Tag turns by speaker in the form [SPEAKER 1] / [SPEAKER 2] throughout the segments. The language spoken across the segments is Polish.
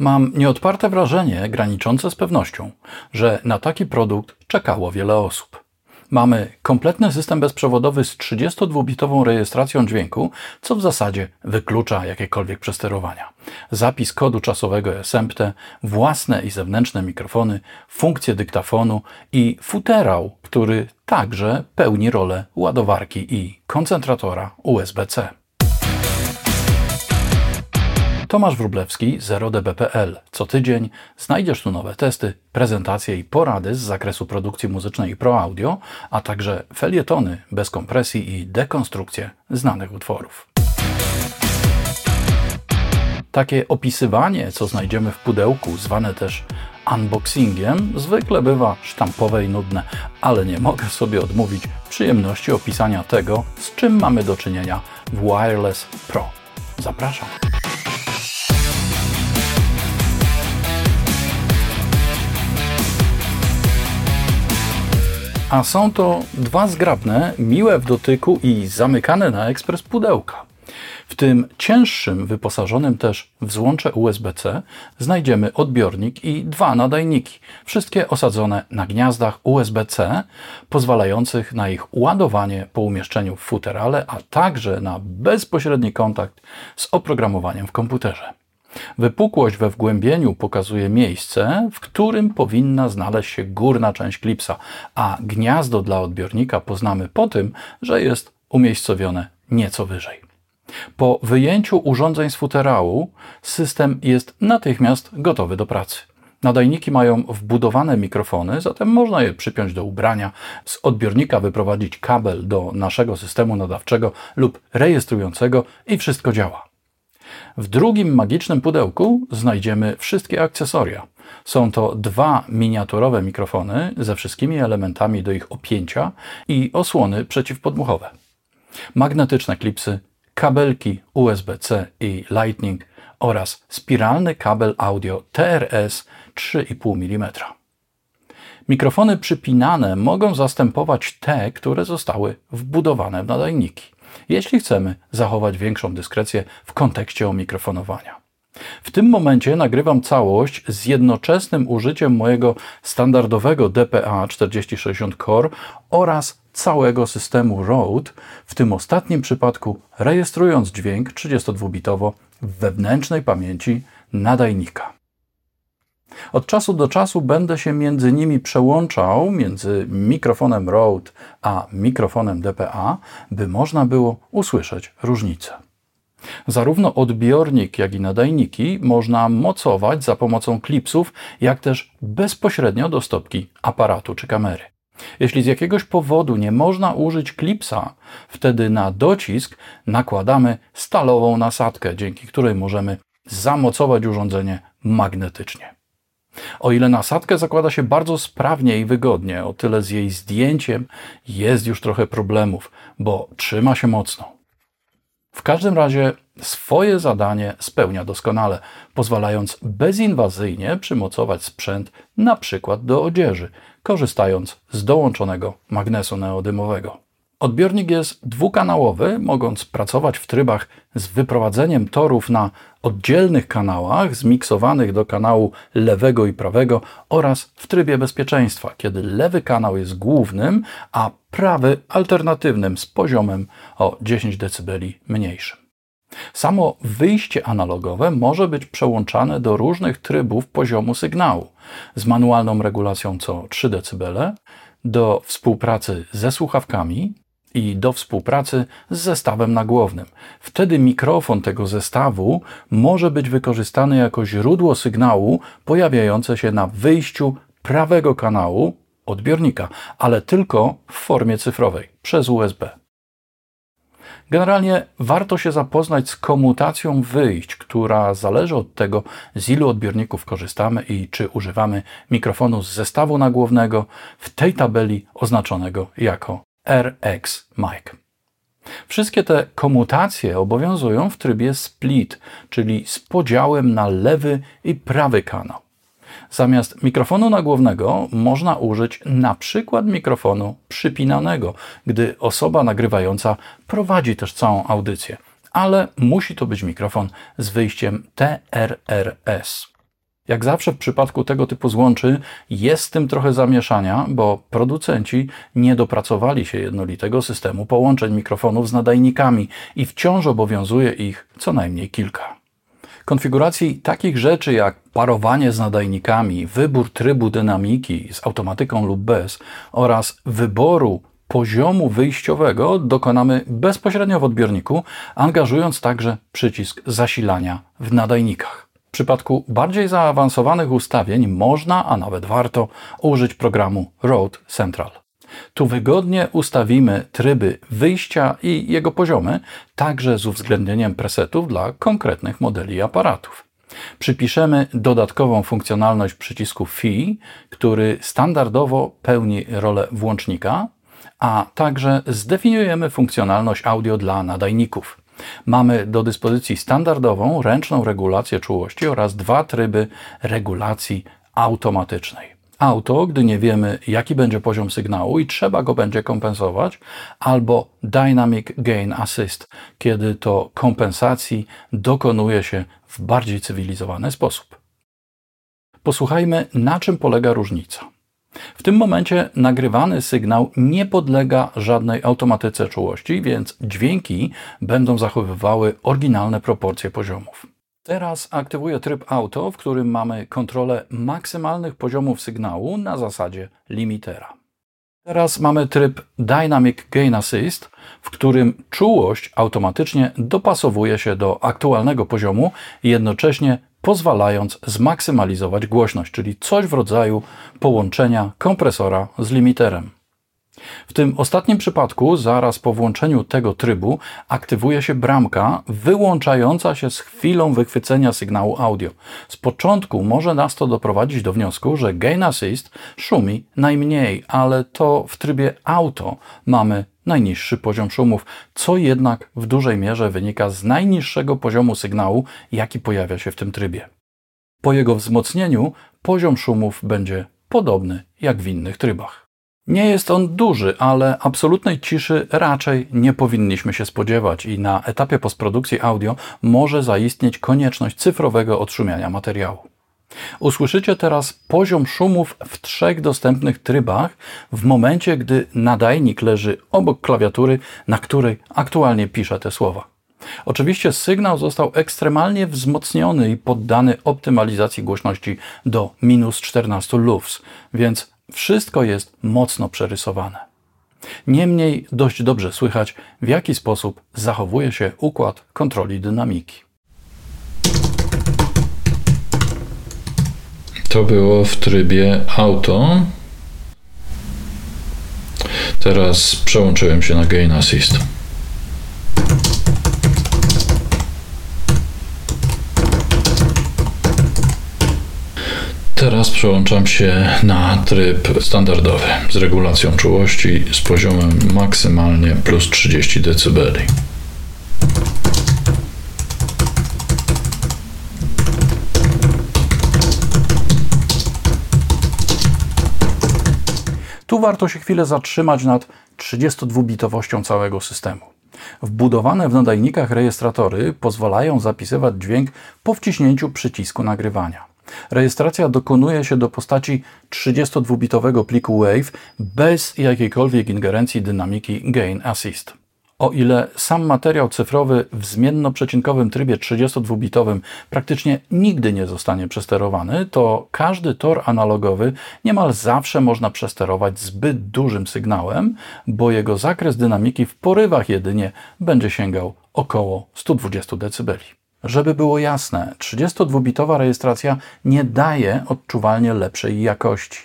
[SPEAKER 1] Mam nieodparte wrażenie, graniczące z pewnością, że na taki produkt czekało wiele osób. Mamy kompletny system bezprzewodowy z 32-bitową rejestracją dźwięku, co w zasadzie wyklucza jakiekolwiek przesterowania. Zapis kodu czasowego SMPTE, własne i zewnętrzne mikrofony, funkcje dyktafonu i futerał, który także pełni rolę ładowarki i koncentratora USB-C. Tomasz Wróblewski, 0db.pl. Co tydzień znajdziesz tu nowe testy, prezentacje i porady z zakresu produkcji muzycznej i pro audio, a także felietony bez kompresji i dekonstrukcje znanych utworów. Takie opisywanie, co znajdziemy w pudełku, zwane też unboxingiem, zwykle bywa sztampowe i nudne, ale nie mogę sobie odmówić przyjemności opisania tego, z czym mamy do czynienia w Wireless Pro. Zapraszam. A są to dwa zgrabne, miłe w dotyku i zamykane na ekspres pudełka. W tym cięższym, wyposażonym też w złącze USB-C, znajdziemy odbiornik i dwa nadajniki, wszystkie osadzone na gniazdach USB-C, pozwalających na ich ładowanie po umieszczeniu w futerale, a także na bezpośredni kontakt z oprogramowaniem w komputerze. Wypukłość we wgłębieniu pokazuje miejsce, w którym powinna znaleźć się górna część klipsa, a gniazdo dla odbiornika poznamy po tym, że jest umiejscowione nieco wyżej. Po wyjęciu urządzeń z futerału system jest natychmiast gotowy do pracy. Nadajniki mają wbudowane mikrofony, zatem można je przypiąć do ubrania, z odbiornika wyprowadzić kabel do naszego systemu nadawczego lub rejestrującego i wszystko działa. W drugim magicznym pudełku znajdziemy wszystkie akcesoria. Są to dwa miniaturowe mikrofony ze wszystkimi elementami do ich opięcia i osłony przeciwpodmuchowe. Magnetyczne klipsy, kabelki USB-C i Lightning oraz spiralny kabel audio TRS 3,5 mm. Mikrofony przypinane mogą zastępować te, które zostały wbudowane w nadajniki jeśli chcemy zachować większą dyskrecję w kontekście omikrofonowania. W tym momencie nagrywam całość z jednoczesnym użyciem mojego standardowego DPA 4060 Core oraz całego systemu Rode, w tym ostatnim przypadku rejestrując dźwięk 32-bitowo w wewnętrznej pamięci nadajnika. Od czasu do czasu będę się między nimi przełączał, między mikrofonem Rode a mikrofonem DPA, by można było usłyszeć różnicę. Zarówno odbiornik, jak i nadajniki można mocować za pomocą klipsów, jak też bezpośrednio do stopki aparatu czy kamery. Jeśli z jakiegoś powodu nie można użyć klipsa, wtedy na docisk nakładamy stalową nasadkę, dzięki której możemy zamocować urządzenie magnetycznie. O ile nasadkę zakłada się bardzo sprawnie i wygodnie, o tyle z jej zdjęciem jest już trochę problemów, bo trzyma się mocno. W każdym razie swoje zadanie spełnia doskonale, pozwalając bezinwazyjnie przymocować sprzęt na przykład do odzieży, korzystając z dołączonego magnesu neodymowego. Odbiornik jest dwukanałowy, mogąc pracować w trybach z wyprowadzeniem torów na oddzielnych kanałach, zmiksowanych do kanału lewego i prawego oraz w trybie bezpieczeństwa, kiedy lewy kanał jest głównym, a prawy alternatywnym z poziomem o 10 dB mniejszym. Samo wyjście analogowe może być przełączane do różnych trybów poziomu sygnału z manualną regulacją co 3 dB, do współpracy ze słuchawkami, i do współpracy z zestawem nagłownym. Wtedy mikrofon tego zestawu może być wykorzystany jako źródło sygnału pojawiające się na wyjściu prawego kanału odbiornika, ale tylko w formie cyfrowej przez USB. Generalnie warto się zapoznać z komutacją wyjść, która zależy od tego, z ilu odbiorników korzystamy i czy używamy mikrofonu z zestawu nagłownego w tej tabeli oznaczonego jako RX Mic. Wszystkie te komutacje obowiązują w trybie split, czyli z podziałem na lewy i prawy kanał. Zamiast mikrofonu nagłownego można użyć na przykład mikrofonu przypinanego, gdy osoba nagrywająca prowadzi też całą audycję, ale musi to być mikrofon z wyjściem TRRS. Jak zawsze w przypadku tego typu złączy jest z tym trochę zamieszania, bo producenci nie dopracowali się jednolitego systemu połączeń mikrofonów z nadajnikami i wciąż obowiązuje ich co najmniej kilka. Konfiguracji takich rzeczy jak parowanie z nadajnikami, wybór trybu dynamiki z automatyką lub bez oraz wyboru poziomu wyjściowego dokonamy bezpośrednio w odbiorniku, angażując także przycisk zasilania w nadajnikach. W przypadku bardziej zaawansowanych ustawień można, a nawet warto, użyć programu Road Central. Tu wygodnie ustawimy tryby wyjścia i jego poziomy, także z uwzględnieniem presetów dla konkretnych modeli aparatów. Przypiszemy dodatkową funkcjonalność przycisku FI, który standardowo pełni rolę włącznika, a także zdefiniujemy funkcjonalność audio dla nadajników. Mamy do dyspozycji standardową ręczną regulację czułości oraz dwa tryby regulacji automatycznej auto, gdy nie wiemy, jaki będzie poziom sygnału i trzeba go będzie kompensować, albo Dynamic Gain Assist, kiedy to kompensacji dokonuje się w bardziej cywilizowany sposób. Posłuchajmy, na czym polega różnica. W tym momencie nagrywany sygnał nie podlega żadnej automatyce czułości, więc dźwięki będą zachowywały oryginalne proporcje poziomów. Teraz aktywuję tryb auto, w którym mamy kontrolę maksymalnych poziomów sygnału na zasadzie limitera. Teraz mamy tryb Dynamic Gain Assist, w którym czułość automatycznie dopasowuje się do aktualnego poziomu, jednocześnie pozwalając zmaksymalizować głośność, czyli coś w rodzaju połączenia kompresora z limiterem. W tym ostatnim przypadku, zaraz po włączeniu tego trybu, aktywuje się bramka wyłączająca się z chwilą wychwycenia sygnału audio. Z początku może nas to doprowadzić do wniosku, że Gain Assist szumi najmniej, ale to w trybie auto mamy najniższy poziom szumów, co jednak w dużej mierze wynika z najniższego poziomu sygnału, jaki pojawia się w tym trybie. Po jego wzmocnieniu poziom szumów będzie podobny jak w innych trybach. Nie jest on duży, ale absolutnej ciszy raczej nie powinniśmy się spodziewać i na etapie postprodukcji audio może zaistnieć konieczność cyfrowego odszumiania materiału. Usłyszycie teraz poziom szumów w trzech dostępnych trybach w momencie, gdy nadajnik leży obok klawiatury, na której aktualnie piszę te słowa. Oczywiście sygnał został ekstremalnie wzmocniony i poddany optymalizacji głośności do minus 14 lufs, więc wszystko jest mocno przerysowane. Niemniej dość dobrze słychać, w jaki sposób zachowuje się układ kontroli dynamiki.
[SPEAKER 2] To było w trybie auto. Teraz przełączyłem się na Gain Assist. Teraz przełączam się na tryb standardowy z regulacją czułości z poziomem maksymalnie plus 30 dB.
[SPEAKER 1] Tu warto się chwilę zatrzymać nad 32-bitowością całego systemu. Wbudowane w nadajnikach rejestratory pozwalają zapisywać dźwięk po wciśnięciu przycisku nagrywania. Rejestracja dokonuje się do postaci 32-bitowego pliku WAVE bez jakiejkolwiek ingerencji dynamiki Gain Assist. O ile sam materiał cyfrowy w zmienno-przecinkowym trybie 32-bitowym praktycznie nigdy nie zostanie przesterowany, to każdy tor analogowy niemal zawsze można przesterować zbyt dużym sygnałem, bo jego zakres dynamiki w porywach jedynie będzie sięgał około 120 dB. Żeby było jasne, 32-bitowa rejestracja nie daje odczuwalnie lepszej jakości.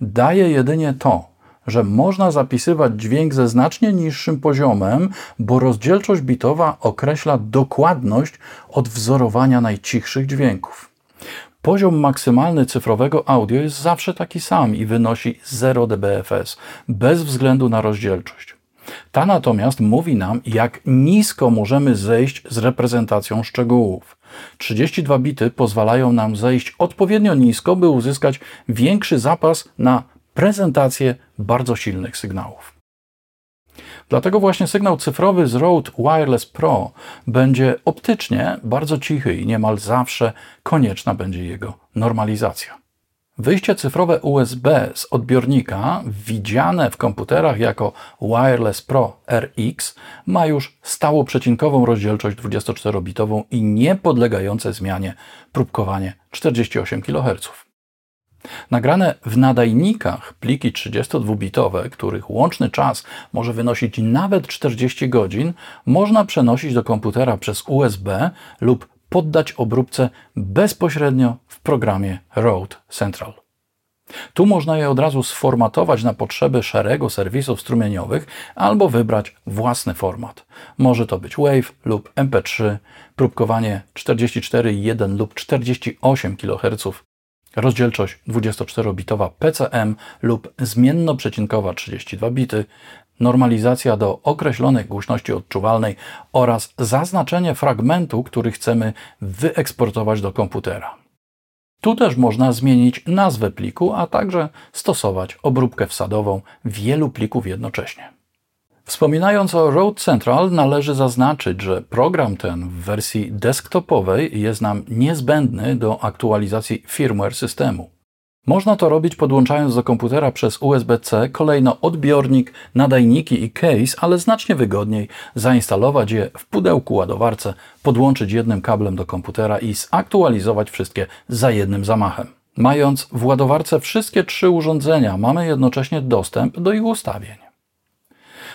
[SPEAKER 1] Daje jedynie to, że można zapisywać dźwięk ze znacznie niższym poziomem, bo rozdzielczość bitowa określa dokładność odwzorowania najcichszych dźwięków. Poziom maksymalny cyfrowego audio jest zawsze taki sam i wynosi 0 dBFS, bez względu na rozdzielczość. Ta natomiast mówi nam, jak nisko możemy zejść z reprezentacją szczegółów. 32 bity pozwalają nam zejść odpowiednio nisko, by uzyskać większy zapas na prezentację bardzo silnych sygnałów. Dlatego właśnie sygnał cyfrowy z Rode Wireless Pro będzie optycznie bardzo cichy i niemal zawsze konieczna będzie jego normalizacja. Wyjście cyfrowe USB z odbiornika, widziane w komputerach jako Wireless Pro RX, ma już stało przecinkową rozdzielczość 24-bitową i niepodlegające zmianie próbkowanie 48 kHz. Nagrane w nadajnikach pliki 32-bitowe, których łączny czas może wynosić nawet 40 godzin, można przenosić do komputera przez USB lub poddać obróbce bezpośrednio programie Road Central. Tu można je od razu sformatować na potrzeby szeregu serwisów strumieniowych albo wybrać własny format. Może to być WAV lub MP3, próbkowanie 44,1 lub 48 kHz, rozdzielczość 24-bitowa PCM lub zmiennoprzecinkowa 32 bity, normalizacja do określonej głośności odczuwalnej oraz zaznaczenie fragmentu, który chcemy wyeksportować do komputera. Tu też można zmienić nazwę pliku, a także stosować obróbkę wsadową wielu plików jednocześnie. Wspominając o Road Central, należy zaznaczyć, że program ten w wersji desktopowej jest nam niezbędny do aktualizacji firmware systemu. Można to robić podłączając do komputera przez USB-C kolejno odbiornik, nadajniki i case, ale znacznie wygodniej zainstalować je w pudełku ładowarce, podłączyć jednym kablem do komputera i zaktualizować wszystkie za jednym zamachem. Mając w ładowarce wszystkie trzy urządzenia, mamy jednocześnie dostęp do ich ustawień.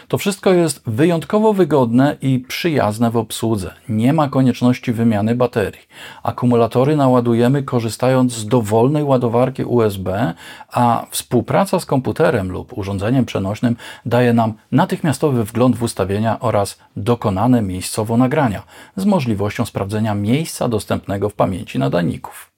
[SPEAKER 1] To wszystko jest wyjątkowo wygodne i przyjazne w obsłudze. Nie ma konieczności wymiany baterii. Akumulatory naładujemy korzystając z dowolnej ładowarki USB, a współpraca z komputerem lub urządzeniem przenośnym daje nam natychmiastowy wgląd w ustawienia oraz dokonane miejscowo nagrania z możliwością sprawdzenia miejsca dostępnego w pamięci nadajników.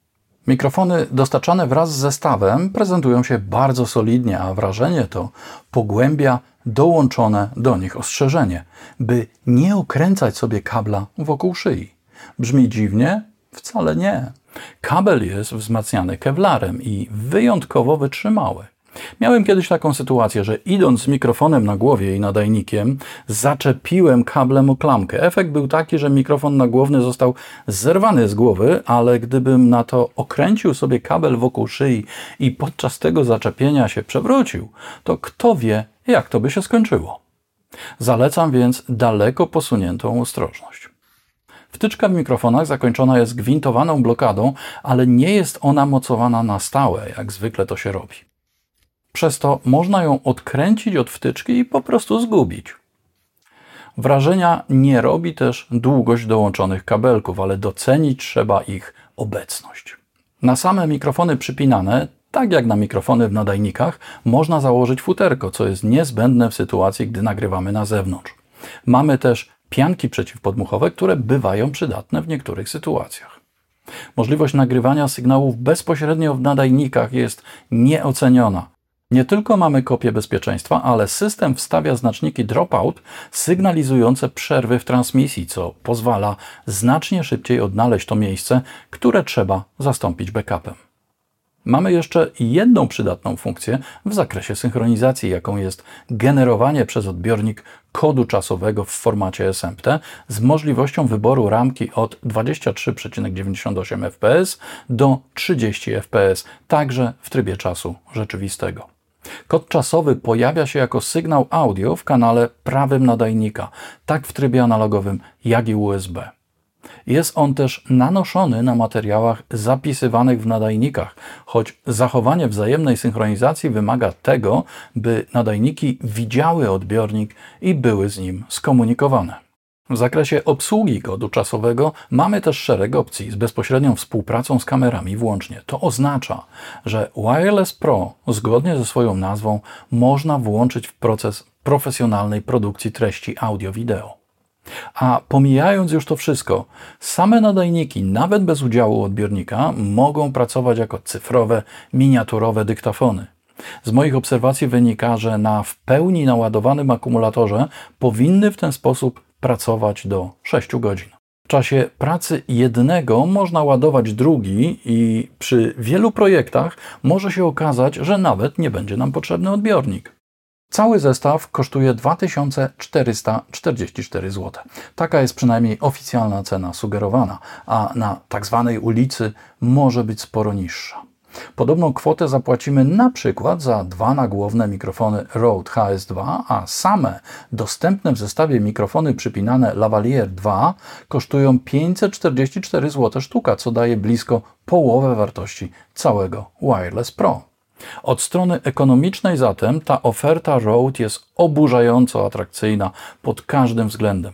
[SPEAKER 1] Mikrofony dostarczane wraz z zestawem prezentują się bardzo solidnie, a wrażenie to pogłębia dołączone do nich ostrzeżenie, by nie okręcać sobie kabla wokół szyi. Brzmi dziwnie? Wcale nie. Kabel jest wzmacniany kewlarem i wyjątkowo wytrzymały. Miałem kiedyś taką sytuację, że idąc z mikrofonem na głowie i nadajnikiem, zaczepiłem kablem o klamkę. Efekt był taki, że mikrofon nagłowny został zerwany z głowy, ale gdybym na to okręcił sobie kabel wokół szyi i podczas tego zaczepienia się przewrócił, to kto wie, jak to by się skończyło. Zalecam więc daleko posuniętą ostrożność. Wtyczka w mikrofonach zakończona jest gwintowaną blokadą, ale nie jest ona mocowana na stałe, jak zwykle to się robi. Przez to można ją odkręcić od wtyczki i po prostu zgubić. Wrażenia nie robi też długość dołączonych kabelków, ale docenić trzeba ich obecność. Na same mikrofony przypinane, tak jak na mikrofony w nadajnikach, można założyć futerko, co jest niezbędne w sytuacji, gdy nagrywamy na zewnątrz. Mamy też pianki przeciwpodmuchowe, które bywają przydatne w niektórych sytuacjach. Możliwość nagrywania sygnałów bezpośrednio w nadajnikach jest nieoceniona. Nie tylko mamy kopię bezpieczeństwa, ale system wstawia znaczniki dropout sygnalizujące przerwy w transmisji, co pozwala znacznie szybciej odnaleźć to miejsce, które trzeba zastąpić backupem. Mamy jeszcze jedną przydatną funkcję w zakresie synchronizacji, jaką jest generowanie przez odbiornik kodu czasowego w formacie SMPTE z możliwością wyboru ramki od 23,98 fps do 30 fps, także w trybie czasu rzeczywistego. Kod czasowy pojawia się jako sygnał audio w kanale prawym nadajnika, tak w trybie analogowym, jak i USB. Jest on też nanoszony na materiałach zapisywanych w nadajnikach, choć zachowanie wzajemnej synchronizacji wymaga tego, by nadajniki widziały odbiornik i były z nim skomunikowane. W zakresie obsługi kodu czasowego mamy też szereg opcji z bezpośrednią współpracą z kamerami włącznie. To oznacza, że Wireless Pro zgodnie ze swoją nazwą można włączyć w proces profesjonalnej produkcji treści audio-wideo. A pomijając już to wszystko, same nadajniki, nawet bez udziału odbiornika, mogą pracować jako cyfrowe, miniaturowe dyktafony. Z moich obserwacji wynika, że na w pełni naładowanym akumulatorze powinny w ten sposób pracować do 6 godzin. W czasie pracy jednego można ładować drugi i przy wielu projektach może się okazać, że nawet nie będzie nam potrzebny odbiornik. Cały zestaw kosztuje 2444 zł. Taka jest przynajmniej oficjalna cena sugerowana, a na tak zwanej ulicy może być sporo niższa. Podobną kwotę zapłacimy na przykład za dwa nagłowne mikrofony Rode HS2, a same dostępne w zestawie mikrofony przypinane Lavalier 2 kosztują 544 zł sztuka, co daje blisko połowę wartości całego Wireless Pro. Od strony ekonomicznej zatem ta oferta Rode jest oburzająco atrakcyjna pod każdym względem.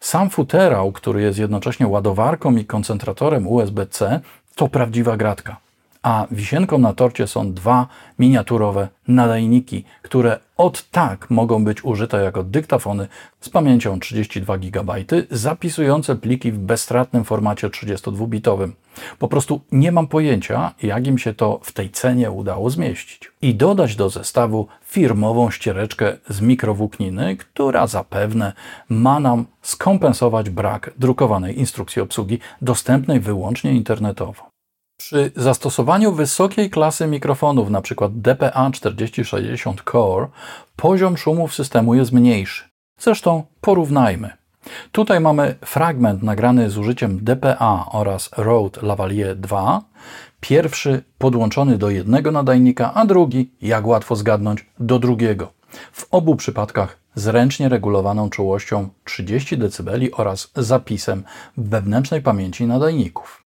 [SPEAKER 1] Sam futerał, który jest jednocześnie ładowarką i koncentratorem USB-C, to prawdziwa gratka a wisienką na torcie są dwa miniaturowe nadajniki, które od tak mogą być użyte jako dyktafony z pamięcią 32 GB, zapisujące pliki w bezstratnym formacie 32-bitowym. Po prostu nie mam pojęcia, jak im się to w tej cenie udało zmieścić. I dodać do zestawu firmową ściereczkę z mikrowłókniny, która zapewne ma nam skompensować brak drukowanej instrukcji obsługi dostępnej wyłącznie internetowo. Przy zastosowaniu wysokiej klasy mikrofonów, np. DPA 4060 Core, poziom szumów systemu jest mniejszy. Zresztą porównajmy. Tutaj mamy fragment nagrany z użyciem DPA oraz Rode Lavalier 2. Pierwszy podłączony do jednego nadajnika, a drugi, jak łatwo zgadnąć, do drugiego. W obu przypadkach z ręcznie regulowaną czułością 30 dB oraz zapisem wewnętrznej pamięci nadajników.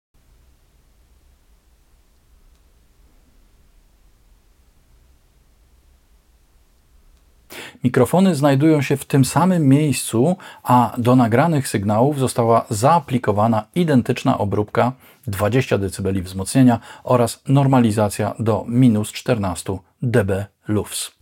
[SPEAKER 1] Mikrofony znajdują się w tym samym miejscu, a do nagranych sygnałów została zaaplikowana identyczna obróbka 20 dB wzmocnienia oraz normalizacja do minus 14 dB lufs.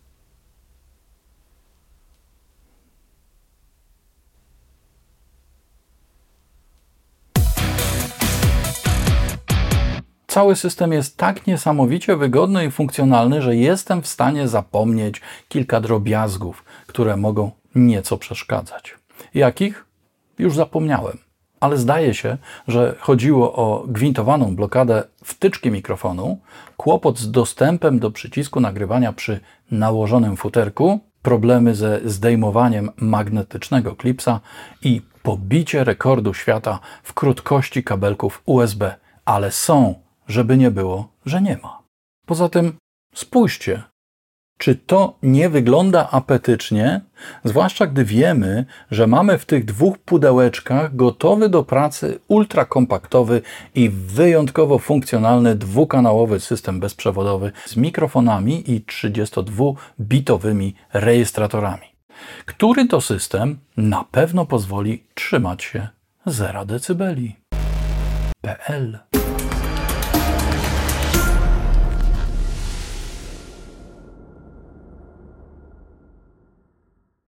[SPEAKER 1] Cały system jest tak niesamowicie wygodny i funkcjonalny, że jestem w stanie zapomnieć kilka drobiazgów, które mogą nieco przeszkadzać. Jakich? Już zapomniałem. Ale zdaje się, że chodziło o gwintowaną blokadę wtyczki mikrofonu, kłopot z dostępem do przycisku nagrywania przy nałożonym futerku, problemy ze zdejmowaniem magnetycznego klipsa i pobicie rekordu świata w krótkości kabelków USB. Ale są żeby nie było, że nie ma. Poza tym spójrzcie, czy to nie wygląda apetycznie, zwłaszcza gdy wiemy, że mamy w tych dwóch pudełeczkach gotowy do pracy ultrakompaktowy i wyjątkowo funkcjonalny dwukanałowy system bezprzewodowy z mikrofonami i 32-bitowymi rejestratorami. Który to system na pewno pozwoli trzymać się 0 dB. PL